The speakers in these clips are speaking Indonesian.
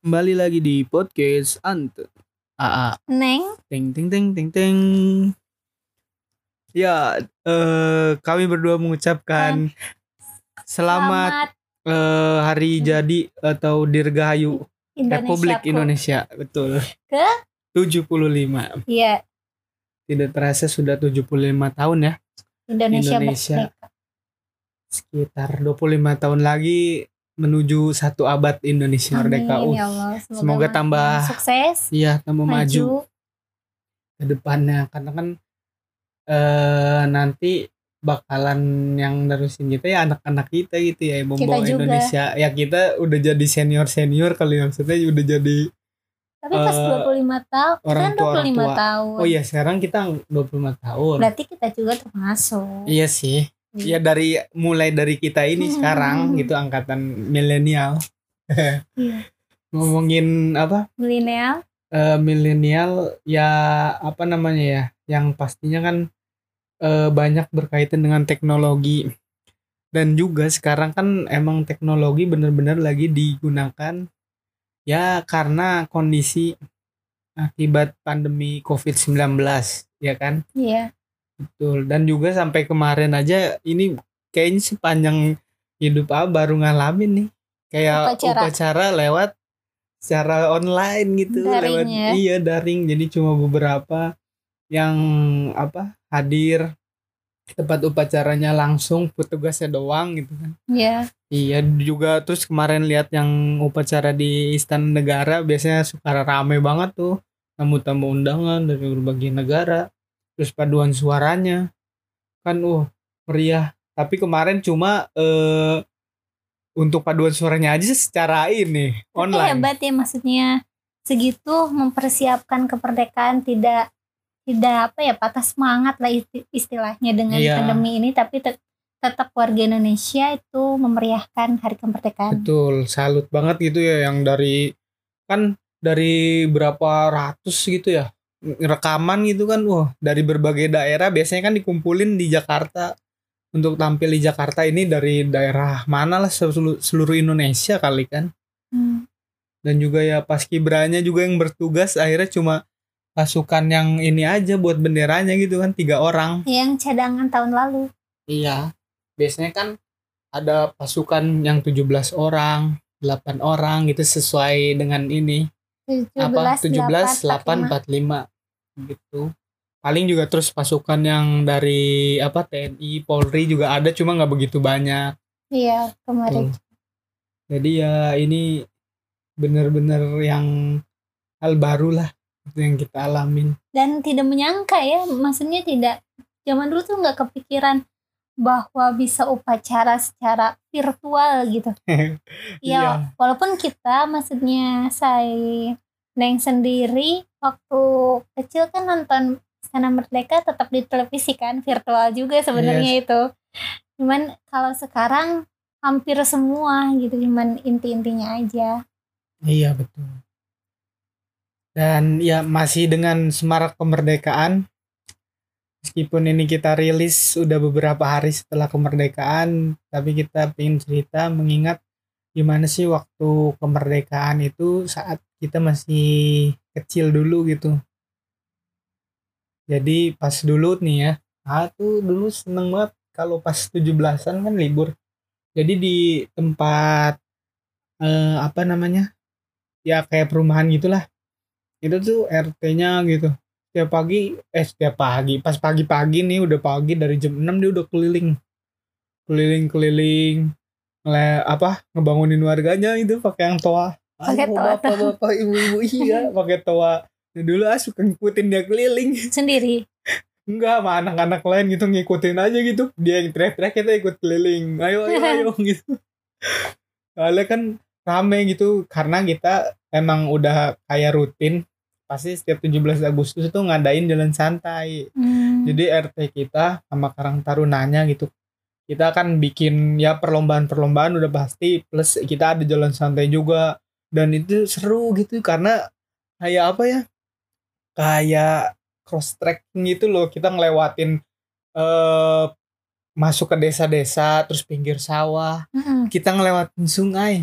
Kembali lagi di podcast Ante. AA. Neng, Ting ting ting ting ting. Ya, eh kami berdua mengucapkan selamat, eh, hari jadi atau Dirgahayu Indonesia. Republik ku. Indonesia. Betul. Ke? 75. Iya, Tidak terasa sudah 75 tahun ya. Indonesia, Indonesia. merdeka. Sekitar 25 tahun lagi menuju satu abad Indonesia merdeka. Amin, Uh, ya Allah. semoga makin tambah sukses, Iya, tambah maju. maju. ke depannya karena kan eh nanti bakalan yang nerusin kita ya anak-anak kita gitu ya membawa. Indonesia ya kita udah jadi senior senior kali maksudnya udah jadi Tapi pas Eh, 25 tahun, orang kan tua, orang 25 tua. tahun. oh iya sekarang kita 25 tahun Berarti kita juga termasuk. iya sih ya dari mulai dari kita ini Hmm. sekarang gitu angkatan milenial Iya. ngomongin apa Milenial. eh, milenial ya apa namanya ya yang pastinya kan eh, banyak berkaitan dengan teknologi dan juga sekarang kan emang teknologi benar-benar lagi digunakan ya karena kondisi akibat pandemi COVID-19 ya kan Iya. Betul. Dan juga sampai kemarin aja ini kayaknya sepanjang hidup A baru ngalamin nih. Kayak Upacara. upacara lewat secara online gitu Daring lewat ya. iya daring. Jadi cuma beberapa yang apa hadir. Tempat upacaranya langsung petugasnya doang gitu kan. Iya. iya juga terus kemarin lihat yang upacara di Istana Negara biasanya suka rame banget tuh. Tamu-tamu undangan dari berbagai negara terus paduan suaranya kan uh meriah tapi kemarin cuma eh untuk paduan suaranya aja secara ini Tapi online hebat ya maksudnya segitu mempersiapkan kemerdekaan tidak tidak apa ya patah semangat lah isti- istilahnya dengan Iya. pandemi ini tapi tet- tetap warga Indonesia itu memeriahkan hari kemerdekaan. Betul, salut banget gitu ya yang dari kan dari berapa ratus gitu ya rekaman gitu kan, wah dari berbagai daerah biasanya kan dikumpulin di Jakarta untuk tampil di Jakarta ini dari daerah mana lah seluruh, seluruh Indonesia kali kan Hmm. dan juga ya pas kibranya juga yang bertugas akhirnya cuma pasukan yang ini aja buat benderanya gitu kan tiga orang Yang cadangan tahun lalu. Iya. Biasanya kan ada pasukan yang 17 orang, 8 orang gitu sesuai dengan ini. 17, apa 17 8 45. 45 gitu. Paling juga terus pasukan yang dari apa TNI, Polri juga ada cuma nggak begitu banyak. Iya, kemarin. Tuh. Jadi ya ini bener-bener yang hal baru lah itu yang kita alamin. Dan tidak menyangka ya, maksudnya tidak zaman dulu tuh nggak kepikiran bahwa bisa upacara secara virtual gitu. Iya. Ya, walaupun kita maksudnya saya Neng sendiri waktu kecil kan nonton Istana Merdeka tetap di televisi kan, virtual juga sebenarnya itu. Cuman kalau sekarang hampir semua gitu, cuman inti-intinya aja. Iya betul. Dan ya masih dengan semarak kemerdekaan. Meskipun ini kita rilis udah beberapa hari setelah kemerdekaan, tapi kita ingin cerita mengingat gimana sih waktu kemerdekaan itu saat kita masih kecil dulu gitu. Jadi pas dulu nih ya, aku dulu seneng banget kalau pas 17-an kan libur. Jadi di tempat eh, apa namanya? ya kayak perumahan gitulah itu tuh RT-nya gitu setiap pagi eh setiap pagi pas pagi-pagi nih udah pagi dari jam 6 dia udah keliling. Keliling-keliling nge- apa ngebangunin warganya itu pakai yang toa. Pakai toa. bapak-bapak ibu-ibu iya pakai toa. Ya dulu ah suka ngikutin dia keliling. Sendiri. enggak sama anak-anak lain gitu ngikutin aja gitu. Dia yang teriak-teriak kita ikut keliling. Ayo ayo ayo gitu. Soalnya kan rame gitu karena kita emang udah kayak rutin pasti setiap 17 Agustus itu ngadain jalan santai Hmm. jadi RT kita sama Karang Tarunanya gitu kita kan bikin ya perlombaan-perlombaan udah pasti plus kita ada jalan santai juga dan itu seru gitu karena kayak apa ya kayak cross trekking gitu loh kita ngelewatin eh masuk ke desa-desa terus pinggir sawah Mm-mm. kita ngelewatin sungai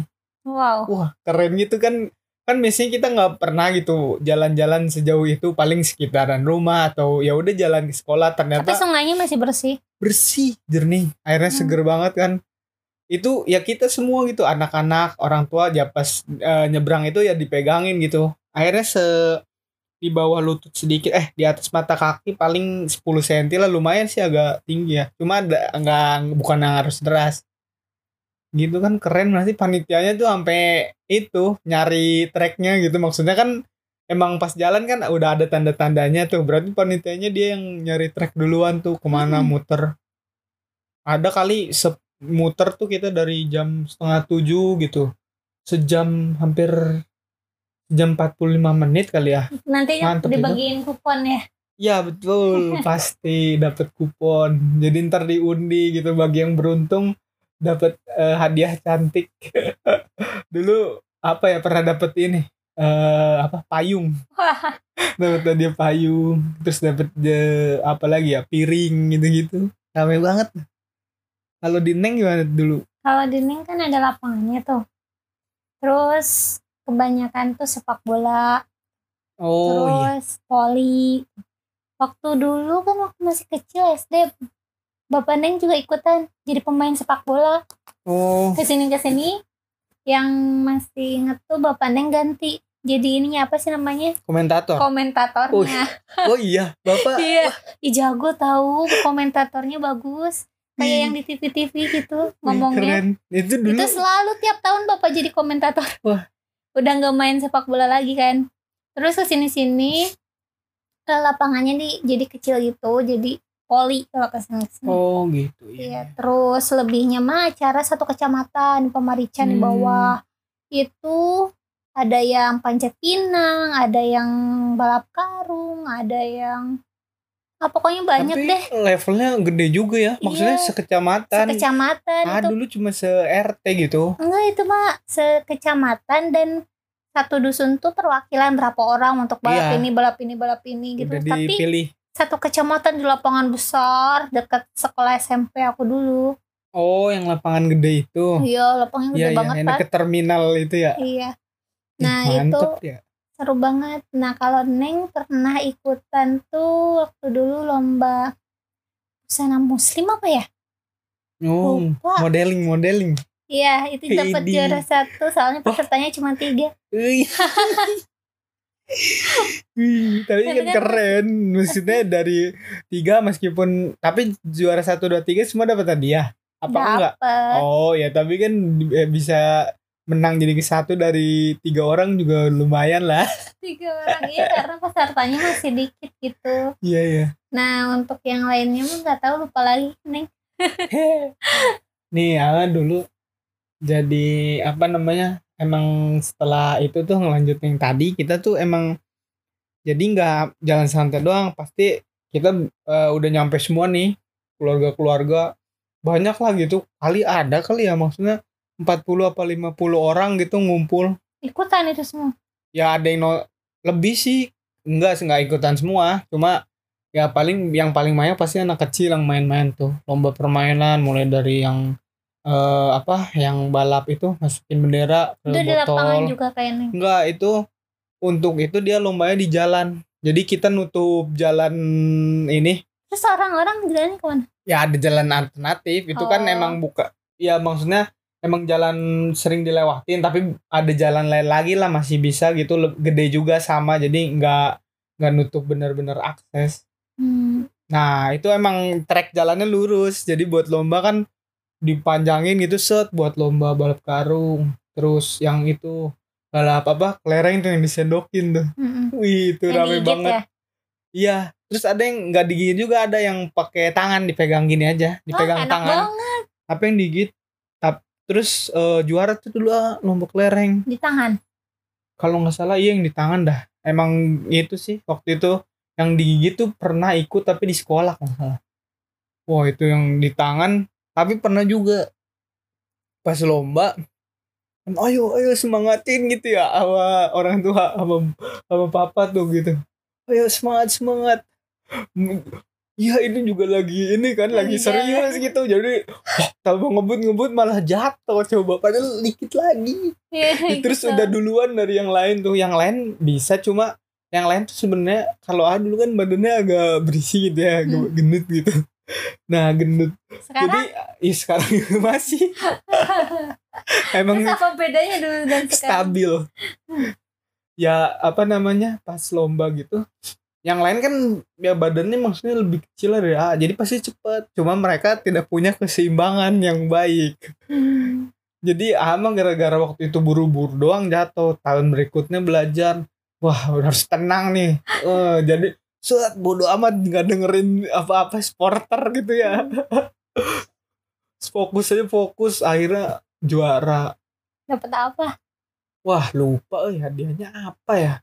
Wow. wah keren gitu kan kan biasanya kita nggak pernah gitu jalan-jalan sejauh itu paling sekitaran rumah atau ya udah jalan ke sekolah ternyata Tapi sungainya masih bersih. bersih jernih airnya Hmm. seger banget kan itu ya kita semua gitu anak-anak orang tua ya pas eh, nyebrang itu ya dipegangin gitu akhirnya se di bawah lutut sedikit eh di atas mata kaki paling 10 cm lah lumayan sih agak tinggi ya cuma ada nggak bukan yang harus deras gitu kan keren nanti panitianya tuh sampai itu nyari treknya gitu. Maksudnya kan emang pas jalan kan udah ada tanda-tandanya tuh. Berarti panitianya dia yang nyari trek duluan tuh ke mana Hmm. muter. Ada kali se- muter tuh kita dari jam setengah tujuh gitu. Sejam hampir jam 45 menit kali ya. Nanti Mantep itu. dibagiin kupon ya. Ya betul. Pasti dapat kupon. Jadi ntar diundi gitu bagi yang beruntung dapat eh, hadiah cantik. Dulu apa ya pernah dapat ini eh apa payung. Dapat hadiah payung terus dapat apa lagi ya piring gitu-gitu. Ramai banget. Kalau di Neng gimana dulu? Kalau di Neng kan ada lapangannya tuh. Terus kebanyakan tuh sepak bola, oh iya. Terus voli. Waktu dulu kan waktu masih kecil SD, Bapak Neng juga ikutan jadi pemain sepak bola. oh Ke sini ke sini, yang masih inget tuh Bapak Neng ganti. Jadi ininya apa sih namanya? komentator Komentatornya. oh iya bapak Iya, Ih, jago tahu komentatornya bagus. Kayak yang di TV-TV gitu ngomongnya. keren itu dulu Itu selalu tiap tahun Bapak jadi komentator. Wah. Udah nggak main sepak bola lagi kan. Terus ke sini-sini ke lapangannya di jadi kecil gitu, jadi poli kalau ke sini. oh gitu Iya, iya terus lebihnya mah acara satu kecamatan Pemarican di Hmm. bawah. Itu ada yang panjat pinang, ada yang balap karung, ada yang ah, pokoknya banyak Tapi deh levelnya gede juga ya maksudnya Iya. sekecamatan sekecamatan ah itu dulu cuma se RT gitu enggak itu mah sekecamatan dan satu dusun tuh perwakilan berapa orang untuk balap Iya. ini balap ini balap ini gitu udah tapi dipilih satu kecamatan di lapangan besar dekat sekolah SMP aku dulu. Oh yang lapangan gede itu? Iya lapangan iya gede iya banget yang pak. deket terminal itu ya? Iya. Ih, Nah, mantep itu- ya. seru banget. Nah kalau neng pernah ikutan tuh waktu dulu lomba busana muslim apa ya? Oh lupa. modeling modeling. Iya itu dapat juara satu. Soalnya pesertanya cuma tiga Wih. Tapi kan keren. Maksudnya dari tiga meskipun tapi juara satu dua tiga semua dapat hadiah. Apa enggak? Dapet oh ya tapi kan eh, bisa menang jadi ke satu dari tiga orang juga lumayan lah. Tiga orang iya karena pesertanya masih dikit gitu. Iya iya. Nah untuk yang lainnya mah nggak tahu lupa lagi neng. Nih ya dulu jadi apa namanya emang setelah itu tuh ngelanjutin. Tadi kita tuh emang jadi nggak jalan santai doang. Pasti kita eh, udah nyampe semua nih keluarga-keluarga. Banyak lah gitu. Kali ada kali ya maksudnya 40 apa 50 orang gitu ngumpul. Ikutan itu semua? Ya ada yang no- lebih sih. Enggak sih nggak ikutan semua. Cuma ya paling yang paling banyak pasti anak kecil yang main-main tuh. Lomba permainan mulai dari yang eh, apa yang balap itu masukin bendera ke itu di lapangan botol juga kayaknya. Enggak itu untuk itu dia lombanya di jalan. Jadi kita nutup jalan ini. Terus orang-orang jalannya ke mana ya ada jalan alternatif. Itu kan Oh. emang buka. Ya maksudnya emang jalan sering dilewatin tapi ada jalan lain lagi lah masih bisa gitu. Gede juga sama jadi nggak nggak nutup bener-bener akses. Hmm. nah itu emang trek jalannya lurus. Jadi buat lomba kan dipanjangin gitu set buat lomba balap karung. Terus yang itu balap apa kelereng tuh yang disendokin tuh. Mm-mm. wih itu Yang rame banget. ya? Iya terus ada yang nggak digigit juga ada yang pakai tangan dipegang gini aja dipegang oh, enak tangan. banget. Apa yang digigit? Tap- terus eh, juara tuh dulu ah, lomba kelereng. Di tangan? Kalau nggak salah iya yang di tangan dah. Emang itu sih waktu itu yang digigit tuh pernah ikut tapi di sekolah kalau nggak salah. Wah itu yang di tangan tapi pernah juga. Pas lomba ayo ayo semangatin gitu ya sama orang tua sama sama papa tuh gitu. Ayo semangat semangat. Iya ini juga lagi ini kan lagi Lagi serius gitu. Jadi wah, tambah ngebut-ngebut malah jatuh coba padahal dikit lagi. Iya, terus gitu. udah duluan dari yang lain tuh. Yang lain bisa cuma yang lain tuh sebenarnya kalau A dulu kan badannya agak berisi gitu ya Hmm. gendut gitu nah gendut. Sekarang? Jadi ih sekarang masih. Emang terus apa bedanya dulu dan sekarang? stabil. Ya apa namanya pas lomba gitu. Yang lain kan ya badannya maksudnya lebih kecil dari A jadi pasti cepet. Cuma mereka tidak punya keseimbangan yang baik. Hmm. jadi A mah gara-gara waktu itu buru-buru doang jatuh. Tahun berikutnya belajar. Wah harus tenang nih. Eh, jadi set bodo amat nggak dengerin apa-apa sporter gitu ya fokus aja fokus akhirnya juara dapat apa Wah lupa eh hadiahnya apa ya?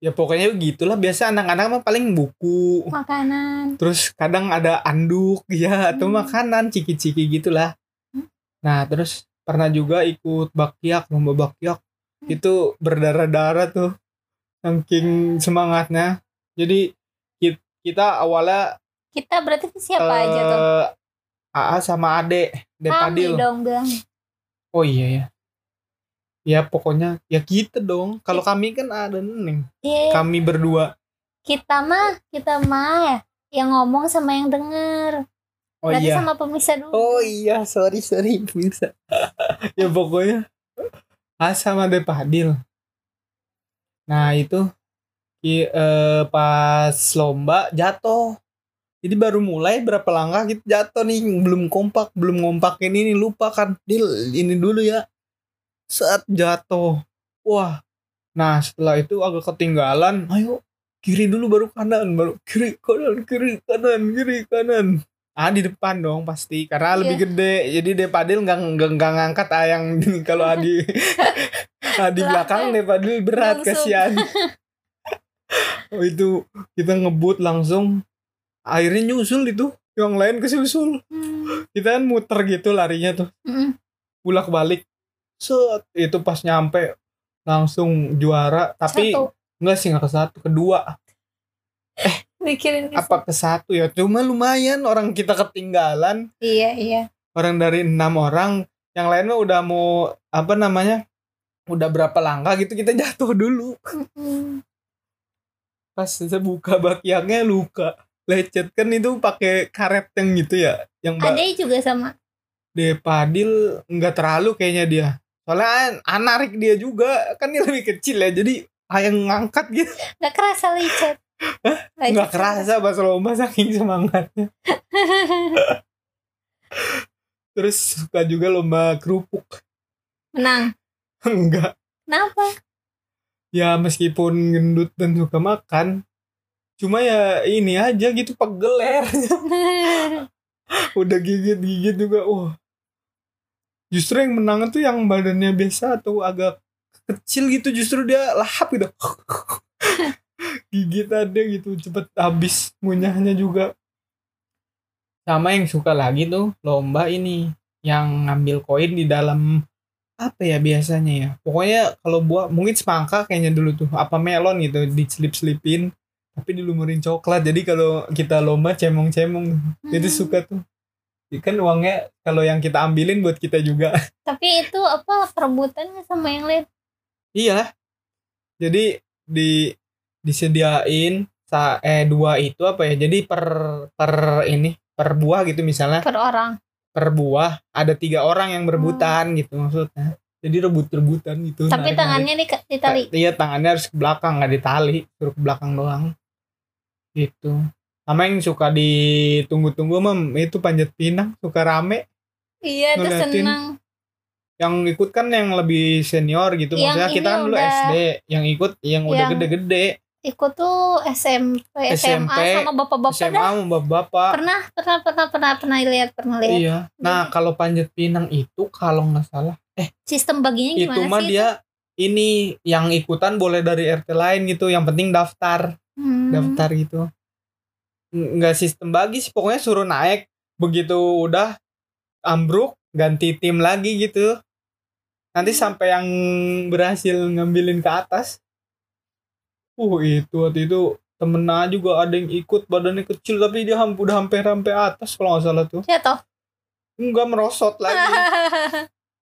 Ya pokoknya gitulah biasa anak-anak mah paling buku. makanan Terus kadang ada anduk ya atau Hmm. makanan ciki-ciki gitulah. Hmm. Nah terus pernah juga ikut bakyak lomba bakyak Hmm. itu berdarah-darah tuh saking semangatnya. Jadi ki- kita awalnya kita berarti siapa aja tuh eh, AA sama Ade kami Depadil. dong bilang Oh iya ya. Ya pokoknya ya kita dong. Kalau kami kan ada Neneng. Iya, Kami berdua. kita mah kita mah ya yang ngomong sama yang denger Oh berarti iya. sama pemirsa dulu Oh iya, sorry sorry bisa. ya pokoknya A sama Depadil. Nah itu ki- eh, pas lomba jatuh. Jadi baru mulai berapa langkah kita jatuh nih belum kompak belum ngompakin ini lupa kan. Dil ini dulu ya. Saat jatuh wah. Nah setelah itu agak ketinggalan. Ayo kiri dulu baru kanan baru kiri kanan kiri kanan kiri kanan. Ah di depan dong pasti karena Iya. lebih gede. Jadi Depadil nggak nggak nggak ngangkat ah yang kalau Adi ah, di belakang. Depadil berat kasihan oh itu kita ngebut langsung akhirnya nyusul itu yang lain kesusul. Hmm. kita kan muter gitu larinya tuh. Mm-mm. bolak balik set itu pas nyampe langsung juara tapi satu. enggak sih nggak ke satu kedua. Mikirin ke apa ke satu ya? Cuma lumayan orang kita ketinggalan. Iya iya. Orang dari enam orang yang lain mah udah mau apa namanya udah berapa langkah gitu kita jatuh dulu. Pas saya buka bakiaknya luka. Lecet. Kan itu pakai karet yang gitu ya yang Ade juga sama. Depadil nggak terlalu kayaknya dia. Soalnya an- anarik dia juga. Kan dia lebih kecil ya jadi yang ngangkat gitu. Nggak kerasa licet Lecet nggak kerasa pas lomba saking semangatnya. Terus suka juga lomba kerupuk. Menang. Enggak kenapa ya meskipun gendut dan suka makan cuma ya ini aja gitu pegel lehernya. Udah gigit gigit juga wah. Justru yang menang tuh yang badannya biasa atau agak kecil gitu justru dia lahap gitu. Gigit ada gitu cepet habis ngunyahnya juga. Sama yang suka lagi tuh lomba ini yang ngambil koin di dalam apa ya biasanya ya? Pokoknya kalau buah mungkin semangka kayaknya dulu tuh. Apa melon gitu dicelip-selipin tapi dilumurin coklat. Jadi kalau kita lomba cemong-cemong jadi Hmm. suka tuh. Kan uangnya kalau yang kita ambilin buat kita juga. Tapi itu apa perebutan nggak sama yang lain? Iya. Jadi di disediain sa eh dua itu apa ya? Jadi per per ini per buah gitu misalnya. Per orang per buah ada tiga orang yang berebutan gitu maksudnya. Jadi rebut-rebutan gitu. Tapi narik-narik. tangannya di ditali iya tangannya harus ke belakang nggak ditali suruh ke belakang doang. Gitu. Sama yang suka ditunggu-tunggu mem itu panjat pinang suka rame. Iya tuh ngeliatin. senang. Yang ikut kan yang lebih senior gitu Yang maksudnya kita kan dulu udah- SD yang ikut yang udah gede-gede ikut tuh SMP SMA SMP, sama bapak-bapak SMA dah. sama bapak pernah pernah pernah pernah pernah lihat pernah lihat. Iya. Nah kalau panjat pinang itu kalau nggak salah sistem baginya itu gimana mah sih dia ini yang ikutan boleh dari RT lain gitu yang penting daftar. Hmm. daftar gitu. Nggak sistem bagi sih pokoknya suruh naik. Begitu udah ambruk ganti tim lagi gitu. Nanti Hmm. sampai yang berhasil ngambilin ke atas uh itu waktu itu temennya juga ada yang ikut badannya kecil tapi dia hampir udah hampir sampai atas kalau nggak salah tuh. Jatuh enggak merosot lagi.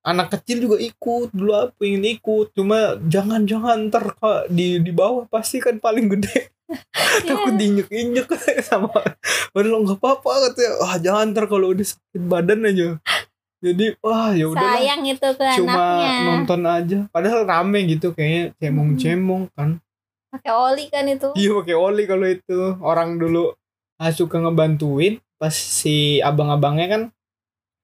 Anak kecil juga ikut dulu aku ingin ikut cuma jangan jangan ntar di di bawah pasti kan paling gede. Takut diinjek injek sama padahal nggak apa apa katanya wah jangan ntar kalau udah sakit badan aja. Jadi wah ya udah sayang itu ke cuma anaknya. nonton aja. Padahal rame gitu kayaknya cemong cemong kan pakai oli kan itu. Iya pakai oli kalau itu. Orang dulu suka ngebantuin pas si abang-abangnya kan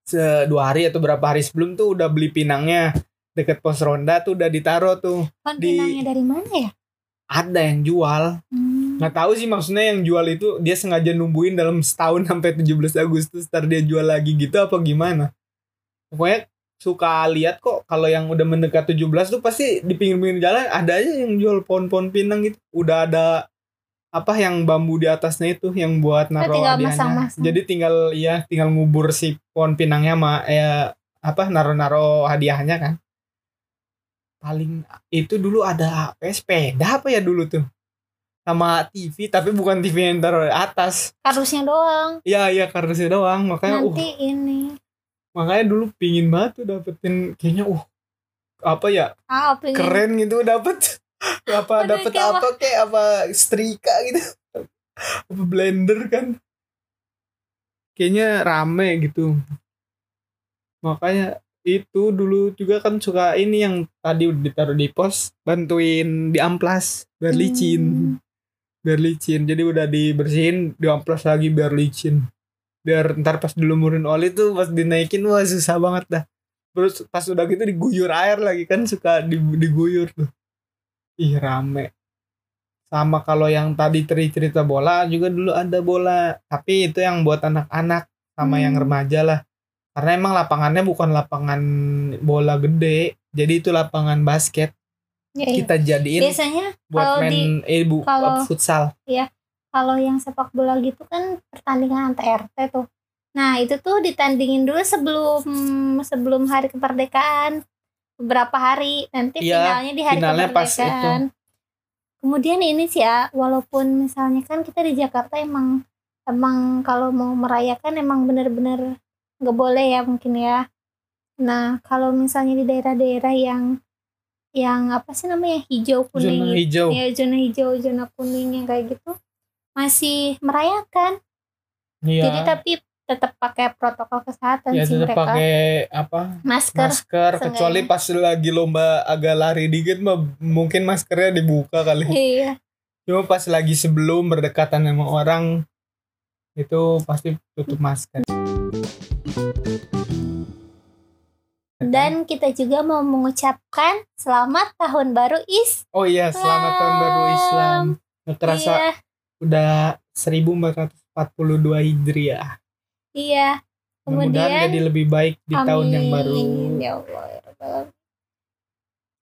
se dua hari atau berapa hari sebelum tuh udah beli pinangnya. Deket pos ronda tuh udah ditaruh tuh kan di- pinangnya dari mana ya? Ada yang jual. Hmm. nggak tahu sih maksudnya yang jual itu dia sengaja nungguin dalam setahun sampai 17 Agustus ntar dia jual lagi gitu apa gimana? Pokoknya suka lihat kok kalau yang udah mendekat 17 tuh pasti di pinggir-pinggir jalan ada aja yang jual pohon-pohon pinang gitu. Udah ada apa yang bambu di atasnya itu yang buat naruh hadiahnya. jadi tinggal ya tinggal ngubur si pohon pinangnya sama ya apa naruh-naruh hadiahnya kan. Paling itu dulu ada apa ya, sepeda apa ya dulu tuh? Sama TV tapi bukan TV yang taruh di atas. Kardusnya doang. Iya iya kardusnya doang. Makanya uh nanti ini makanya dulu pingin banget tuh dapetin kayaknya uh apa ya ah pengen keren gitu dapet. Apa dapet kayak apa kayak apa setrika gitu. Apa blender kan. Kayaknya rame gitu. Makanya itu dulu juga kan suka ini yang tadi udah ditaruh di pos bantuin di amplas biar licin. Hmm. biar licin. Jadi udah dibersihin di amplas lagi biar licin biar ntar pas dilumurin oli tuh pas dinaikin wah susah banget dah. Terus pas udah gitu diguyur air lagi kan suka di- diguyur tuh. Ih rame. Sama kalau yang tadi teri cerita bola juga dulu ada bola. Tapi itu yang buat anak-anak sama yang Hmm. remaja lah. Karena emang lapangannya bukan lapangan bola gede jadi itu lapangan basket. Ya, iya. kita jadiin biasanya buat main di- eh bu kalau- futsal kalau yang sepak bola gitu kan pertandingan antar RT tuh. Nah itu tuh ditandingin dulu sebelum sebelum hari kemerdekaan. Beberapa hari. Nanti Iya, finalnya di hari finalnya pas kemerdekaan. Kemudian ini sih ya walaupun misalnya kan kita di Jakarta emang emang kalau mau merayakan emang bener-bener nggak boleh ya mungkin ya. Nah kalau misalnya di daerah-daerah yang yang apa sih namanya hijau kuning zona hijau. Ya zona hijau zona kuning yang kayak gitu masih merayakan. Iya. Jadi tapi tetap pakai protokol kesehatan ya sih tetap mereka. pakai apa? Masker masker kecuali pas lagi lomba agak lari dikit mah mungkin maskernya dibuka kali. Iya. Cuma pas lagi sebelum berdekatan sama orang itu pasti tutup masker. Dan kita juga mau mengucapkan selamat tahun baru is oh iya selamat tahun baru Islam. Nggak kerasa iya udah 1442 Hijriah. Iya. Kemudian jadi lebih baik di tahun yang baru. Amin, ya Allah ya Alamin.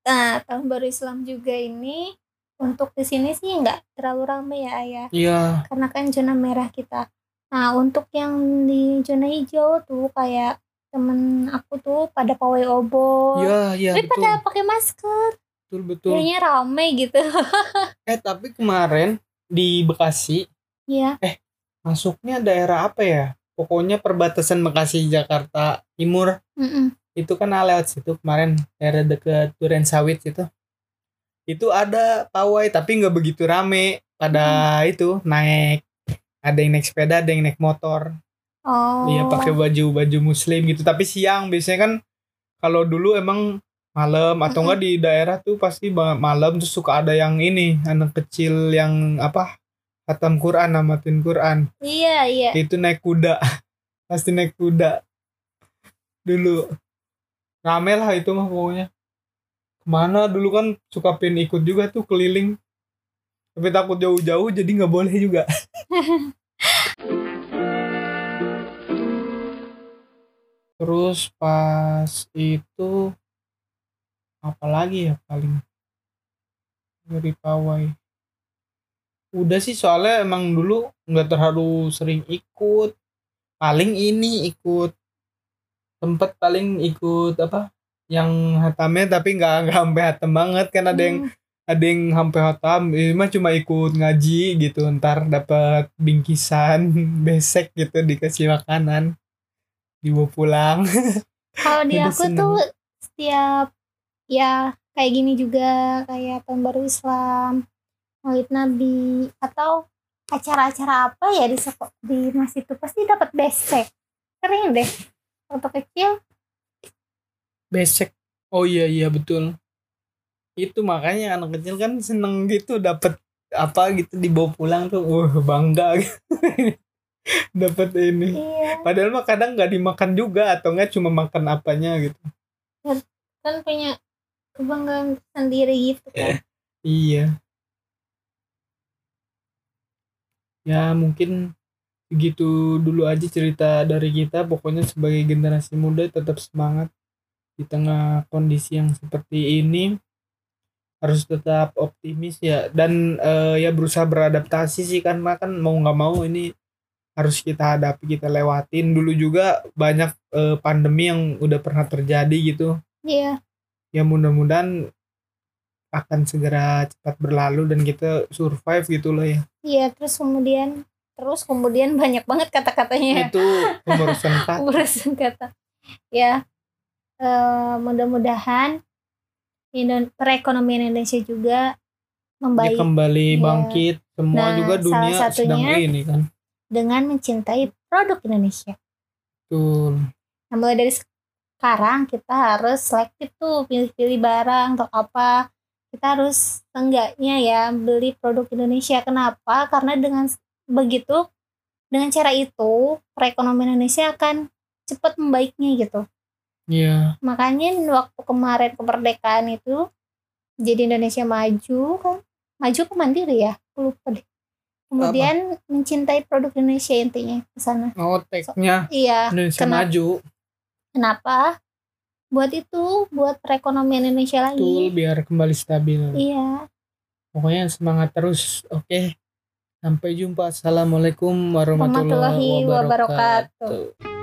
nah tahun baru Islam juga ini untuk di sini sih nggak terlalu ramai ya ayah. Iya. Karena kan zona merah kita. Nah untuk yang di zona hijau tuh kayak temen aku tuh pada pawai obor, iya iya tapi pada pakai masker, betul betul. Kayaknya rame gitu. eh tapi kemarin di Bekasi. Iya, masuknya daerah apa ya? Pokoknya perbatasan Bekasi Jakarta Timur. Mm-mm. itu kan lewat situ kemarin daerah deket Duren Sawit itu. Itu ada pawai tapi nggak begitu rame. Pada itu naik ada yang naik sepeda ada yang naik motor. Oh, iya pakai baju baju muslim gitu. Tapi siang biasanya kan kalau dulu emang malam atau enggak di daerah tuh pasti malam tuh suka ada yang ini anak kecil yang apa khatam Quran namatin Quran. Iya iya. itu naik kuda pasti naik kuda. Dulu. Rame lah itu mah pokoknya. Ke mana? Dulu kan suka pin ikut juga tuh keliling. Tapi takut jauh-jauh jadi nggak boleh juga. Terus pas itu apalagi ya paling dari pawai. Udah sih soalnya emang dulu nggak terlalu sering ikut. Paling ini ikut sempet paling ikut apa yang hatamnya tapi nggak nggak sampai hatam banget kan ada yang Hmm, ada yang sampai hotam ini mah cuma ikut ngaji gitu ntar dapat bingkisan besek gitu dikasih makanan dibawa pulang. Kalau di aku seneng. tuh setiap ya kayak gini juga kayak tahun baru Islam Maulid Nabi atau acara-acara apa ya di sekolah di masjid itu pasti dapat besek. Kering deh waktu kecil. Besek. Oh iya iya betul. Itu makanya anak kecil kan seneng gitu dapat apa gitu dibawa pulang tuh wah bangga. Gitu. dapat ini. Iya. Padahal mah kadang nggak dimakan juga atau nggak cuma makan apanya gitu. Kan punya kebanggaan sendiri gitu kan. Iya. Ya mungkin begitu dulu aja cerita dari kita. Pokoknya sebagai generasi muda tetap semangat di tengah kondisi yang seperti ini. Harus tetap optimis ya. Dan eh, ya berusaha beradaptasi sih kan kan mau nggak mau ini harus kita hadapi kita lewatin. Dulu juga banyak eh, pandemi yang udah pernah terjadi gitu. Iya ya mudah-mudahan akan segera cepat berlalu dan kita survive gitu loh ya. Iya terus kemudian terus kemudian banyak banget kata-katanya. Itu pembarusan kata. Kata. Ya eh, mudah-mudahan perekonomian Indonesia juga ya membaik kembali Iya. bangkit. Semua Nah, juga dunia salah sedang ini kan? dengan mencintai produk Indonesia. betul. Nah, mulai dari sekarang kita harus selektif tuh pilih-pilih barang atau apa. Kita harus enggaknya ya beli produk Indonesia. Kenapa? Karena dengan begitu dengan cara itu perekonomian Indonesia akan cepat membaiknya gitu. Iya Makanya waktu kemarin kemerdekaan itu jadi Indonesia maju kan, maju ke mandiri ya, lupa deh. Kemudian mencintai produk Indonesia intinya ke sana. oh tagnya Iya, Indonesia Kenapa? maju kenapa? Buat itu, buat perekonomian Indonesia betul lagi. biar kembali stabil Iya, pokoknya semangat terus oke sampai jumpa assalamualaikum warahmatullahi Warahmatullahi wabarakatuh. wabarakatuh